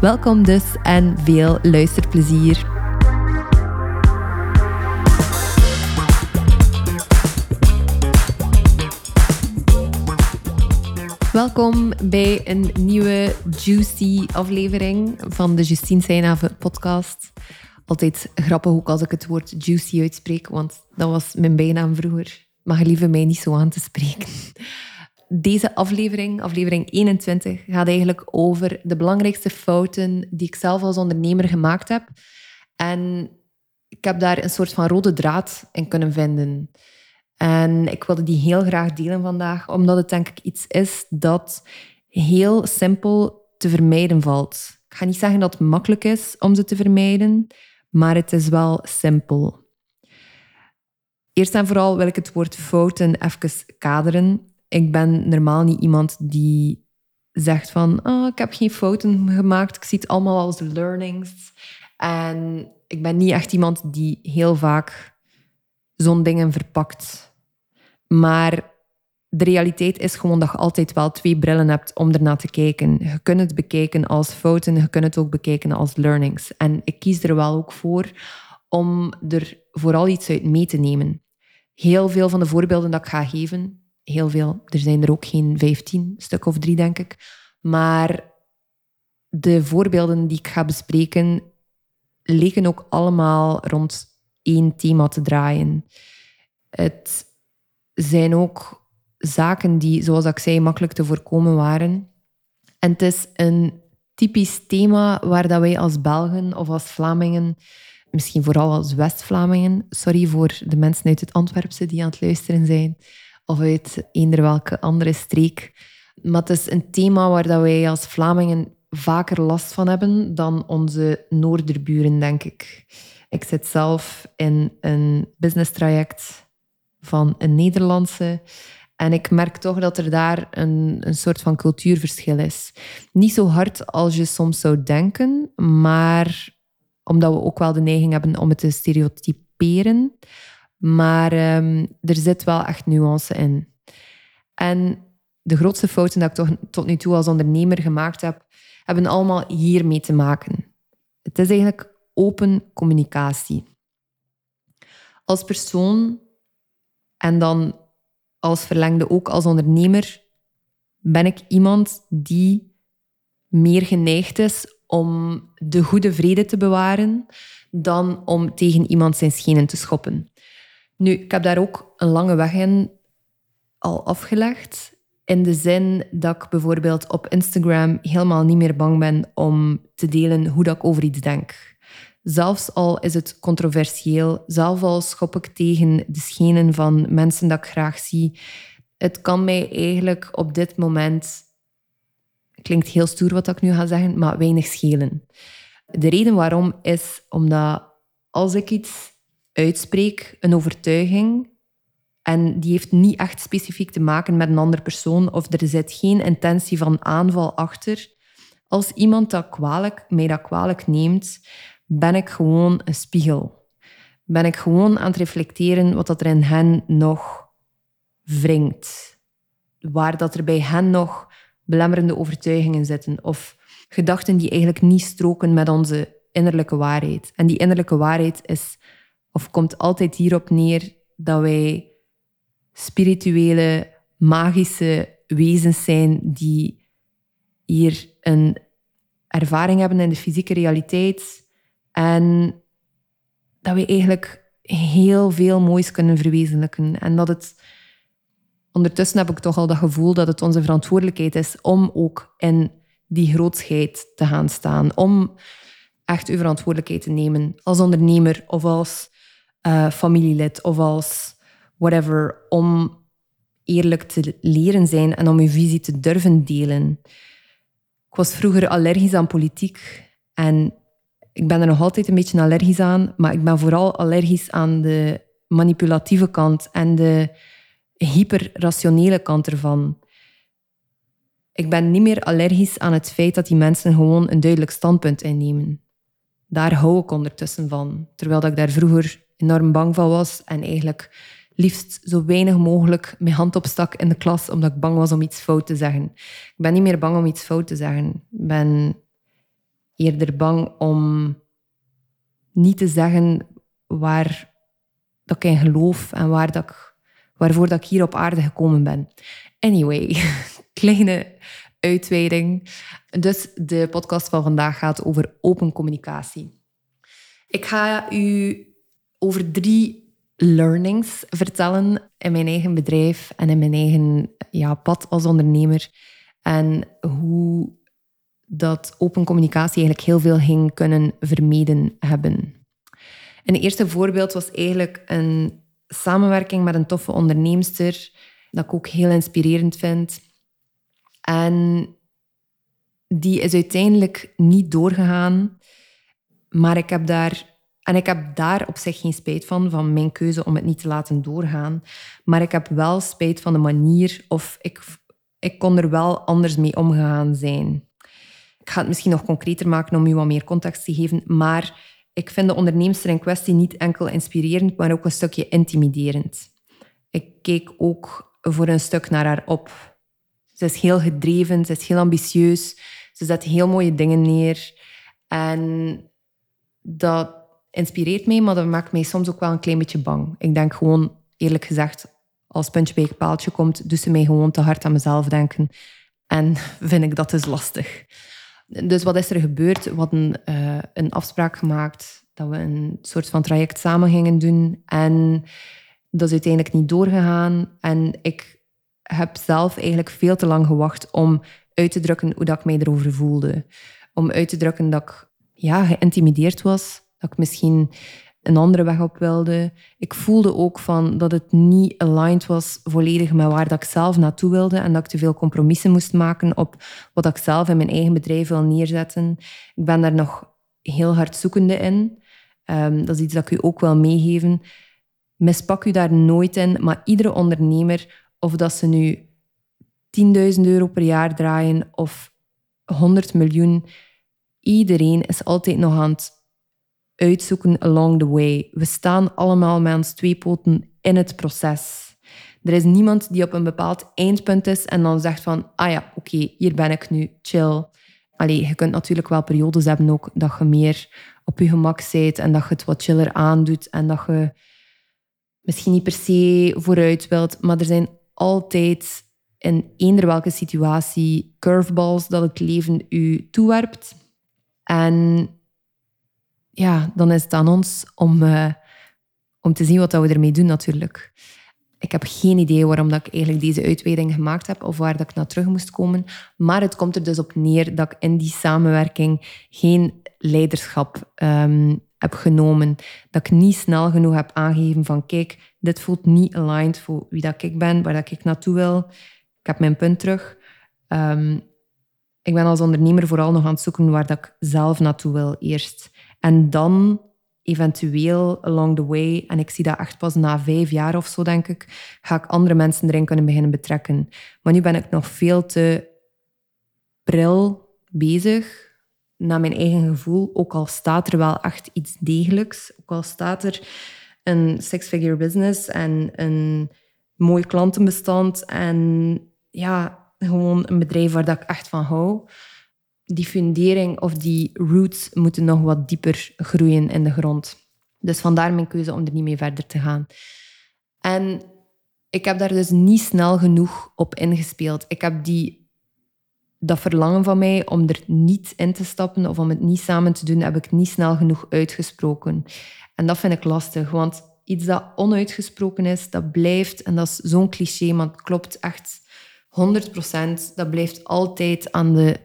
Welkom dus en veel luisterplezier. Welkom bij een nieuwe juicy aflevering van de Justine Seinhaven podcast. Altijd grappig ook als ik het woord juicy uitspreek, want dat was mijn bijnaam vroeger. Mag je liever mij niet zo aan te spreken deze aflevering, aflevering 21, gaat eigenlijk over de belangrijkste fouten die ik zelf als ondernemer gemaakt heb. En ik heb daar een soort van rode draad in kunnen vinden. En ik wilde die heel graag delen vandaag, omdat het denk ik iets is dat heel simpel te vermijden valt. Ik ga niet zeggen dat het makkelijk is om ze te vermijden, maar het is wel simpel. Eerst en vooral wil ik het woord fouten even kaderen ik ben normaal niet iemand die zegt van oh, ik heb geen fouten gemaakt, ik zie het allemaal als learnings. En ik ben niet echt iemand die heel vaak zo'n dingen verpakt. Maar de realiteit is gewoon dat je altijd wel twee brillen hebt om ernaar te kijken. Je kunt het bekijken als fouten, je kunt het ook bekijken als learnings. En ik kies er wel ook voor om er vooral iets uit mee te nemen. Heel veel van de voorbeelden dat ik ga geven, heel veel. Er zijn er ook geen vijftien, stuk of drie, denk ik. Maar de voorbeelden die ik ga bespreken, leken ook allemaal rond één thema te draaien. Het zijn ook zaken die, zoals ik zei, makkelijk te voorkomen waren. En het is een typisch thema waar dat wij als Belgen of als Vlamingen, misschien vooral als West-Vlamingen, sorry voor de mensen uit het Antwerpse die aan het luisteren zijn, of uit eender welke andere streek. Maar het is een thema waar dat wij als Vlamingen vaker last van hebben dan onze Noorderburen, denk ik. Ik zit zelf in een business traject van een Nederlandse. En ik merk toch dat er daar een, een soort van cultuurverschil is. Niet zo hard als je soms zou denken, maar omdat we ook wel de neiging hebben om het te stereotyperen. Maar ehm, er zit wel echt nuance in. En de grootste fouten die ik toch tot nu toe als ondernemer gemaakt heb, hebben allemaal hiermee te maken. Het is eigenlijk open communicatie. Als persoon en dan als verlengde ook als ondernemer ben ik iemand die meer geneigd is om de goede vrede te bewaren dan om tegen iemand zijn schenen te schoppen. Nu, ik heb daar ook een lange weg in al afgelegd. In de zin dat ik bijvoorbeeld op Instagram helemaal niet meer bang ben om te delen hoe dat ik over iets denk. Zelfs al is het controversieel, zelfs al schop ik tegen de schenen van mensen dat ik graag zie. Het kan mij eigenlijk op dit moment, klinkt heel stoer wat ik nu ga zeggen, maar weinig schelen. De reden waarom is omdat als ik iets uitspreek, een overtuiging, en die heeft niet echt specifiek te maken met een andere persoon of er zit geen intentie van aanval achter. Als iemand dat kwalijk, mij dat kwalijk neemt, ben ik gewoon een spiegel. Ben ik gewoon aan het reflecteren wat dat er in hen nog wringt. Waar dat er bij hen nog belemmerende overtuigingen zitten of gedachten die eigenlijk niet stroken met onze innerlijke waarheid. En die innerlijke waarheid is of komt altijd hierop neer dat wij spirituele, magische wezens zijn die hier een ervaring hebben in de fysieke realiteit en dat we eigenlijk heel veel moois kunnen verwezenlijken. En dat het ondertussen heb ik toch al dat gevoel dat het onze verantwoordelijkheid is om ook in die grootsheid te gaan staan, om echt uw verantwoordelijkheid te nemen als ondernemer of als uh, familielid of als whatever, om eerlijk te leren zijn en om je visie te durven delen. Ik was vroeger allergisch aan politiek En ik ben er nog altijd een beetje allergisch aan, maar ik ben vooral allergisch aan de manipulatieve kant en de hyperrationele kant ervan. Ik ben niet meer allergisch aan het feit dat die mensen gewoon een duidelijk standpunt innemen. Daar hou ik ondertussen van. Terwijl ik daar vroeger enorm bang van was en eigenlijk liefst zo weinig mogelijk mijn hand opstak in de klas omdat ik bang was om iets fout te zeggen. Ik ben niet meer bang om iets fout te zeggen. Ik ben eerder bang om niet te zeggen waar dat ik in geloof en waar dat ik, waarvoor dat ik hier op aarde gekomen ben. Anyway, kleine uitweiding. Dus de podcast van vandaag gaat over open communicatie. Ik ga u over drie learnings vertellen in mijn eigen bedrijf en in mijn eigen pad als ondernemer. En hoe dat open communicatie eigenlijk heel veel ging kunnen vermeden hebben. Een eerste voorbeeld was eigenlijk een samenwerking met een toffe onderneemster, dat ik ook heel inspirerend vind. En die is uiteindelijk niet doorgegaan, maar ik heb daar en ik heb daar op zich geen spijt van, van mijn keuze om het niet te laten doorgaan. Maar ik heb wel spijt van de manier of ik, ik kon er wel anders mee omgegaan zijn. Ik ga het misschien nog concreter maken om u wat meer context te geven. Maar ik vind de onderneemster in kwestie niet enkel inspirerend, maar ook een stukje intimiderend. Ik keek ook voor een stuk naar haar op. Ze is heel gedreven, ze is heel ambitieus, ze zet heel mooie dingen neer. En dat inspireert mij, maar dat maakt mij soms ook wel een klein beetje bang. Ik denk gewoon, eerlijk gezegd, als puntje bij het paaltje komt, doet ze mij gewoon te hard aan mezelf denken. En vind ik dat dus lastig. Dus wat is er gebeurd? We hadden uh, een afspraak gemaakt dat we een soort van traject samen gingen doen. En dat is uiteindelijk niet doorgegaan. En ik heb zelf eigenlijk veel te lang gewacht om uit te drukken hoe dat ik mij erover voelde. Om uit te drukken dat ik ja, geïntimideerd was dat ik misschien een andere weg op wilde. Ik voelde ook van dat het niet aligned was volledig met waar dat ik zelf naartoe wilde en dat ik te veel compromissen moest maken op wat ik zelf in mijn eigen bedrijf wil neerzetten. Ik ben daar nog heel hard zoekende in. Um, dat is iets dat ik u ook wil meegeven. Mispak u daar nooit in, maar iedere ondernemer, of dat ze nu 10.000 euro per jaar draaien of 100 miljoen, iedereen is altijd nog aan het uitzoeken along the way. We staan allemaal met ons twee poten in het proces. Er is niemand die op een bepaald eindpunt is en dan zegt van, ah ja, oké, hier ben ik nu, chill. Allee, je kunt natuurlijk wel periodes hebben ook dat je meer op je gemak bent en dat je het wat chiller aandoet en dat je misschien niet per se vooruit wilt, maar er zijn altijd in eender welke situatie curveballs dat het leven u toewerpt. En ja, dan is het aan ons om, uh, om te zien wat we ermee doen natuurlijk. Ik heb geen idee waarom dat ik eigenlijk deze uitweiding gemaakt heb of waar dat ik naar terug moest komen. Maar het komt er dus op neer dat ik in die samenwerking geen leiderschap um, heb genomen. Dat ik niet snel genoeg heb aangegeven van kijk, dit voelt niet aligned voor wie dat ik ben, waar dat ik naartoe wil. Ik heb mijn punt terug. Um, ik ben als ondernemer vooral nog aan het zoeken waar dat ik zelf naartoe wil eerst. En dan eventueel along the way, en ik zie dat echt pas na vijf jaar of zo, denk ik, ga ik andere mensen erin kunnen beginnen betrekken. Maar nu ben ik nog veel te pril bezig, naar mijn eigen gevoel, ook al staat er wel echt iets degelijks, ook al staat er een six-figure business en een mooi klantenbestand en ja, gewoon een bedrijf waar dat ik echt van hou die fundering of die roots moeten nog wat dieper groeien in de grond. Dus vandaar mijn keuze om er niet mee verder te gaan. En ik heb daar dus niet snel genoeg op ingespeeld. Ik heb die, dat verlangen van mij om er niet in te stappen of om het niet samen te doen, heb ik niet snel genoeg uitgesproken. En dat vind ik lastig, want iets dat onuitgesproken is, dat blijft, en dat is zo'n cliché, maar het klopt echt 100%, dat blijft altijd aan de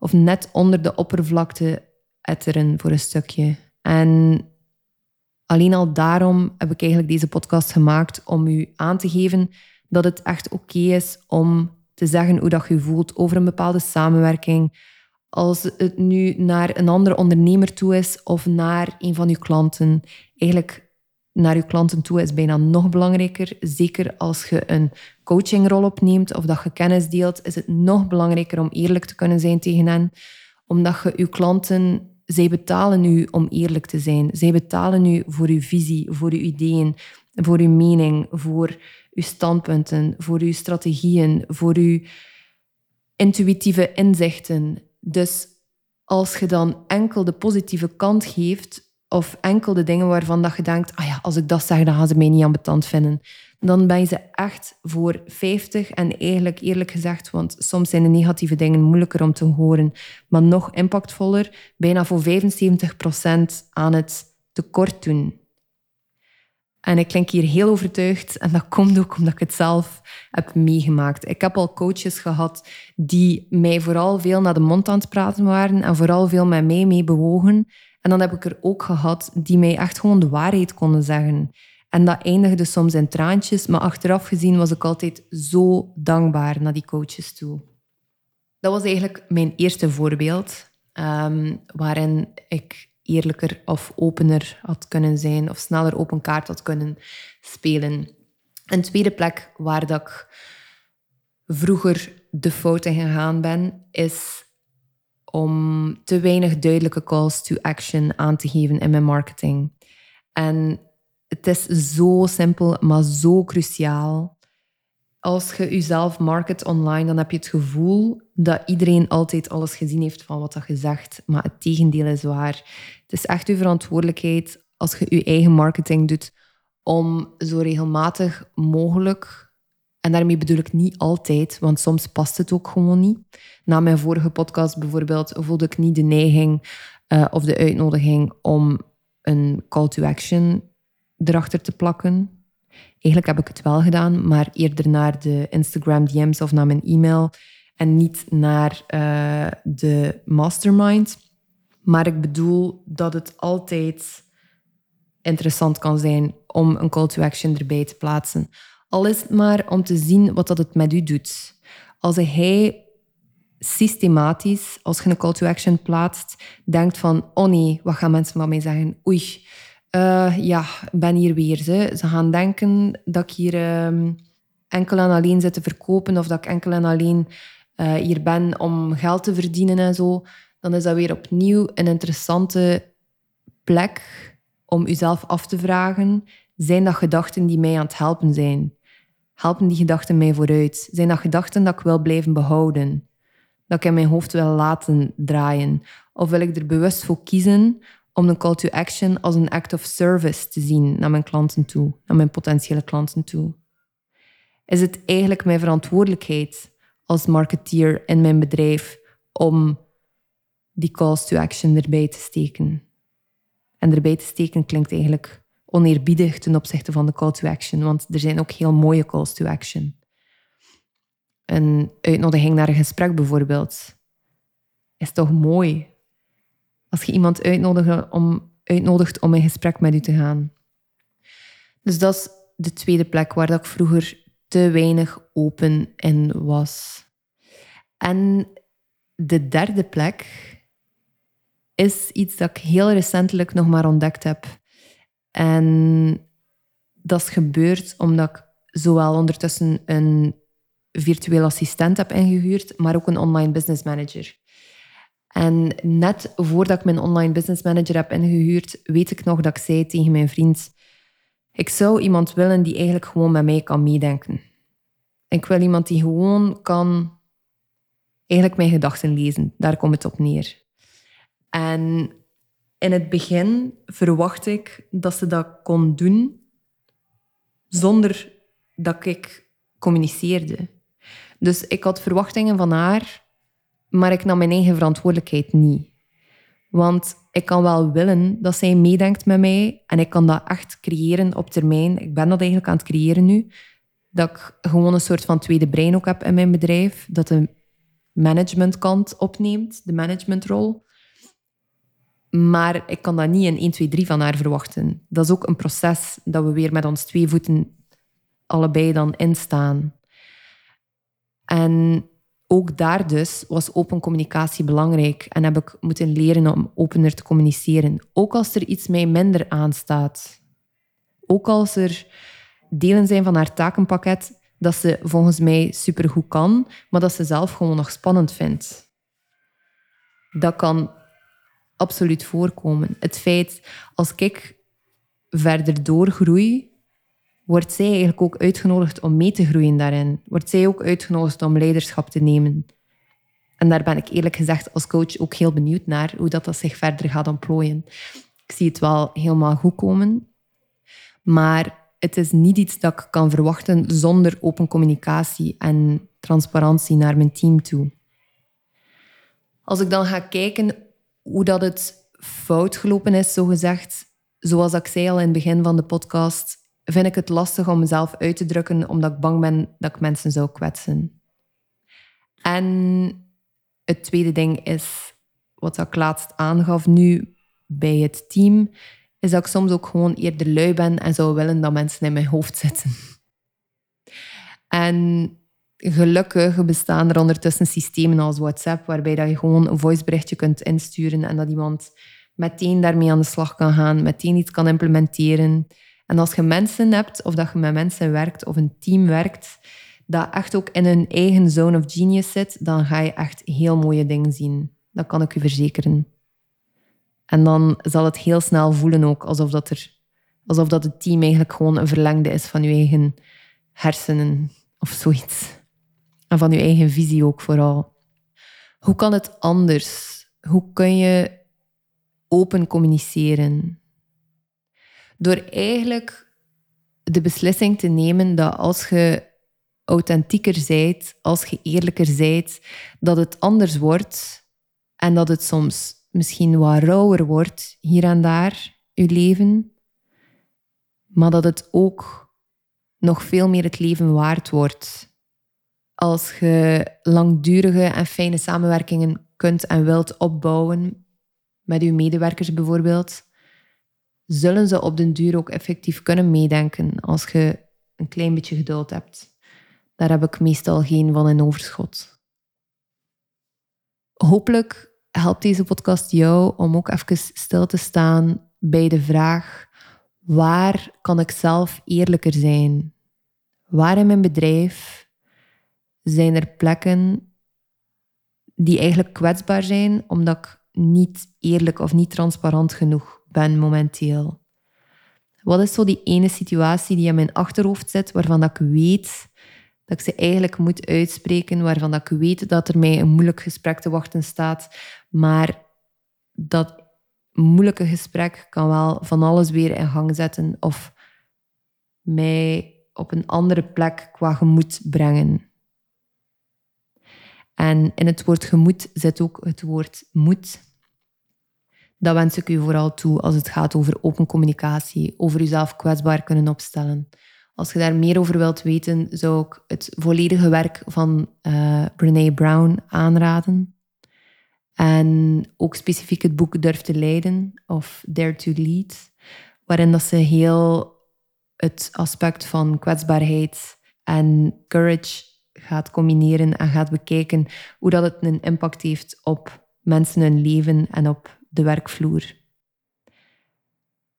of net onder de oppervlakte etteren voor een stukje. En alleen al daarom heb ik eigenlijk deze podcast gemaakt om u aan te geven dat het echt oké is om te zeggen hoe dat je voelt over een bepaalde samenwerking, Als het nu naar een andere ondernemer toe is of naar een van uw klanten, eigenlijk naar uw klanten toe is bijna nog belangrijker. Zeker als je een coachingrol opneemt of dat je kennis deelt, is het nog belangrijker om eerlijk te kunnen zijn tegen hen. Omdat je uw klanten, zij betalen u om eerlijk te zijn. Zij betalen u voor uw visie, voor uw ideeën, voor uw mening, voor uw standpunten, voor uw strategieën, voor uw intuïtieve inzichten. Dus als je dan enkel de positieve kant geeft, of enkel de dingen waarvan dat je denkt, ah ja, als ik dat zeg, dan gaan ze mij niet aan betand vinden. Dan ben je ze echt voor 50 en eigenlijk eerlijk gezegd, want soms zijn de negatieve dingen moeilijker om te horen, maar nog impactvoller, bijna voor 75% aan het tekort doen. En ik klink hier heel overtuigd en dat komt ook omdat ik het zelf heb meegemaakt. Ik heb al coaches gehad die mij vooral veel naar de mond aan het praten waren en vooral veel met mij mee bewogen. En dan heb ik er ook gehad die mij echt gewoon de waarheid konden zeggen. En dat eindigde soms in traantjes, maar achteraf gezien was ik altijd zo dankbaar naar die coaches toe. Dat was eigenlijk mijn eerste voorbeeld, um, waarin ik eerlijker of opener had kunnen zijn of sneller open kaart had kunnen spelen. Een tweede plek waar dat ik vroeger de fouten gegaan ben, is om te weinig duidelijke calls to action aan te geven in mijn marketing. En het is zo simpel, maar zo cruciaal. Als je jezelf market online, dan heb je het gevoel dat iedereen altijd alles gezien heeft van wat je zegt. Maar het tegendeel is waar. Het is echt je verantwoordelijkheid als je je eigen marketing doet om zo regelmatig mogelijk en daarmee bedoel ik niet altijd, want soms past het ook gewoon niet. Na mijn vorige podcast bijvoorbeeld voelde ik niet de neiging uh, of de uitnodiging om een call to action erachter te plakken. Eigenlijk heb ik het wel gedaan, maar eerder naar de Instagram DM's of naar mijn e-mail en niet naar uh, de mastermind. Maar ik bedoel dat het altijd interessant kan zijn om een call to action erbij te plaatsen. Al is het maar om te zien wat dat het met u doet. Als hij systematisch, als je een call to action plaatst, denkt van, oh nee, wat gaan mensen van mij zeggen? Oei, uh, ja, ik ben hier weer. Ze, ze gaan denken dat ik hier um, enkel en alleen zit te verkopen of dat ik enkel en alleen uh, hier ben om geld te verdienen en zo. Dan is dat weer opnieuw een interessante plek om jezelf af te vragen. Zijn dat gedachten die mij aan het helpen zijn? Helpen die gedachten mij vooruit? Zijn dat gedachten dat ik wil blijven behouden? Dat ik in mijn hoofd wil laten draaien? Of wil ik er bewust voor kiezen om een call to action als een act of service te zien naar mijn klanten toe, naar mijn potentiële klanten toe? Is het eigenlijk mijn verantwoordelijkheid als marketeer in mijn bedrijf om die calls to action erbij te steken? En erbij te steken klinkt eigenlijk oneerbiedig ten opzichte van de call to action, want er zijn ook heel mooie calls to action. Een uitnodiging naar een gesprek bijvoorbeeld is toch mooi als je iemand uitnodigt om, uitnodigt om in gesprek met u te gaan. Dus dat is de tweede plek waar ik vroeger te weinig open in was. En de derde plek is iets dat ik heel recentelijk nog maar ontdekt heb. En dat is gebeurd omdat ik zowel ondertussen een virtueel assistent heb ingehuurd, maar ook een online business manager. En net voordat ik mijn online business manager heb ingehuurd, weet ik nog dat ik zei tegen mijn vriend: Ik zou iemand willen die eigenlijk gewoon met mij kan meedenken. Ik wil iemand die gewoon kan eigenlijk mijn gedachten lezen. Daar komt het op neer. En in het begin verwacht ik dat ze dat kon doen zonder dat ik communiceerde. Dus ik had verwachtingen van haar, maar ik nam mijn eigen verantwoordelijkheid niet. Want ik kan wel willen dat zij meedenkt met mij en ik kan dat echt creëren op termijn. Ik ben dat eigenlijk aan het creëren nu. Dat ik gewoon een soort van tweede brein ook heb in mijn bedrijf. Dat de managementkant opneemt, de managementrol. Maar ik kan dat niet in 1, 2, 3 van haar verwachten. Dat is ook een proces dat we weer met ons twee voeten allebei dan instaan. En ook daar dus was open communicatie belangrijk en heb ik moeten leren om opener te communiceren. Ook als er iets mij minder aanstaat. Ook als er delen zijn van haar takenpakket dat ze volgens mij supergoed kan, maar dat ze zelf gewoon nog spannend vindt. Dat kan absoluut voorkomen. Het feit, als ik verder doorgroei, wordt zij eigenlijk ook uitgenodigd om mee te groeien daarin. Wordt zij ook uitgenodigd om leiderschap te nemen. En daar ben ik eerlijk gezegd als coach ook heel benieuwd naar, hoe dat, dat zich verder gaat ontplooien. Ik zie het wel helemaal goed komen, maar het is niet iets dat ik kan verwachten zonder open communicatie en transparantie naar mijn team toe. Als ik dan ga kijken hoe dat het fout gelopen is, zogezegd, zoals ik zei al in het begin van de podcast, vind ik het lastig om mezelf uit te drukken omdat ik bang ben dat ik mensen zou kwetsen. En het tweede ding is, wat ik laatst aangaf nu bij het team, is dat ik soms ook gewoon eerder lui ben en zou willen dat mensen in mijn hoofd zitten. En gelukkig bestaan er ondertussen systemen als WhatsApp, waarbij dat je gewoon een voiceberichtje kunt insturen en dat iemand meteen daarmee aan de slag kan gaan, meteen iets kan implementeren. En als je mensen hebt, of dat je met mensen werkt, of een team werkt, dat echt ook in hun eigen zone of genius zit, dan ga je echt heel mooie dingen zien. Dat kan ik u verzekeren. En dan zal het heel snel voelen ook alsof, dat er, alsof dat het team eigenlijk gewoon een verlengde is van je eigen hersenen of zoiets. En van je eigen visie ook vooral. Hoe kan het anders? Hoe kun je open communiceren? Door eigenlijk de beslissing te nemen dat als je authentieker zijt, als je eerlijker zijt, dat het anders wordt en dat het soms misschien wat rauwer wordt hier en daar, je leven, maar dat het ook nog veel meer het leven waard wordt. Als je langdurige en fijne samenwerkingen kunt en wilt opbouwen, met je medewerkers bijvoorbeeld, zullen ze op den duur ook effectief kunnen meedenken als je een klein beetje geduld hebt. Daar heb ik meestal geen van in overschot. Hopelijk helpt deze podcast jou om ook even stil te staan bij de vraag: waar kan ik zelf eerlijker zijn? Waar in mijn bedrijf zijn er plekken die eigenlijk kwetsbaar zijn omdat ik niet eerlijk of niet transparant genoeg ben momenteel? Wat is zo die ene situatie die in mijn achterhoofd zit waarvan dat ik weet dat ik ze eigenlijk moet uitspreken, waarvan dat ik weet dat er mij een moeilijk gesprek te wachten staat, maar dat moeilijke gesprek kan wel van alles weer in gang zetten of mij op een andere plek qua gemoed brengen. En in het woord gemoed zit ook het woord moed. Dat wens ik u vooral toe als het gaat over open communicatie, over uzelf kwetsbaar kunnen opstellen. Als je daar meer over wilt weten, zou ik het volledige werk van uh, Brene Brown aanraden. En ook specifiek het boek Durf te leiden, of Dare to Lead, waarin dat ze heel het aspect van kwetsbaarheid en courage gaat combineren en gaat bekijken hoe dat het een impact heeft op mensen hun leven en op de werkvloer.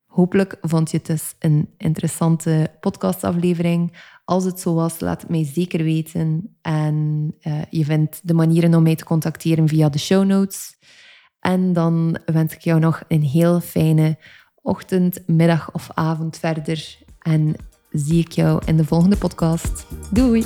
Hopelijk vond je het dus een interessante podcastaflevering. Als het zo was, laat het mij zeker weten. En uh, je vindt de manieren om mij te contacteren via de show notes. En dan wens ik jou nog een heel fijne ochtend, middag of avond verder. En zie ik jou in de volgende podcast. Doei!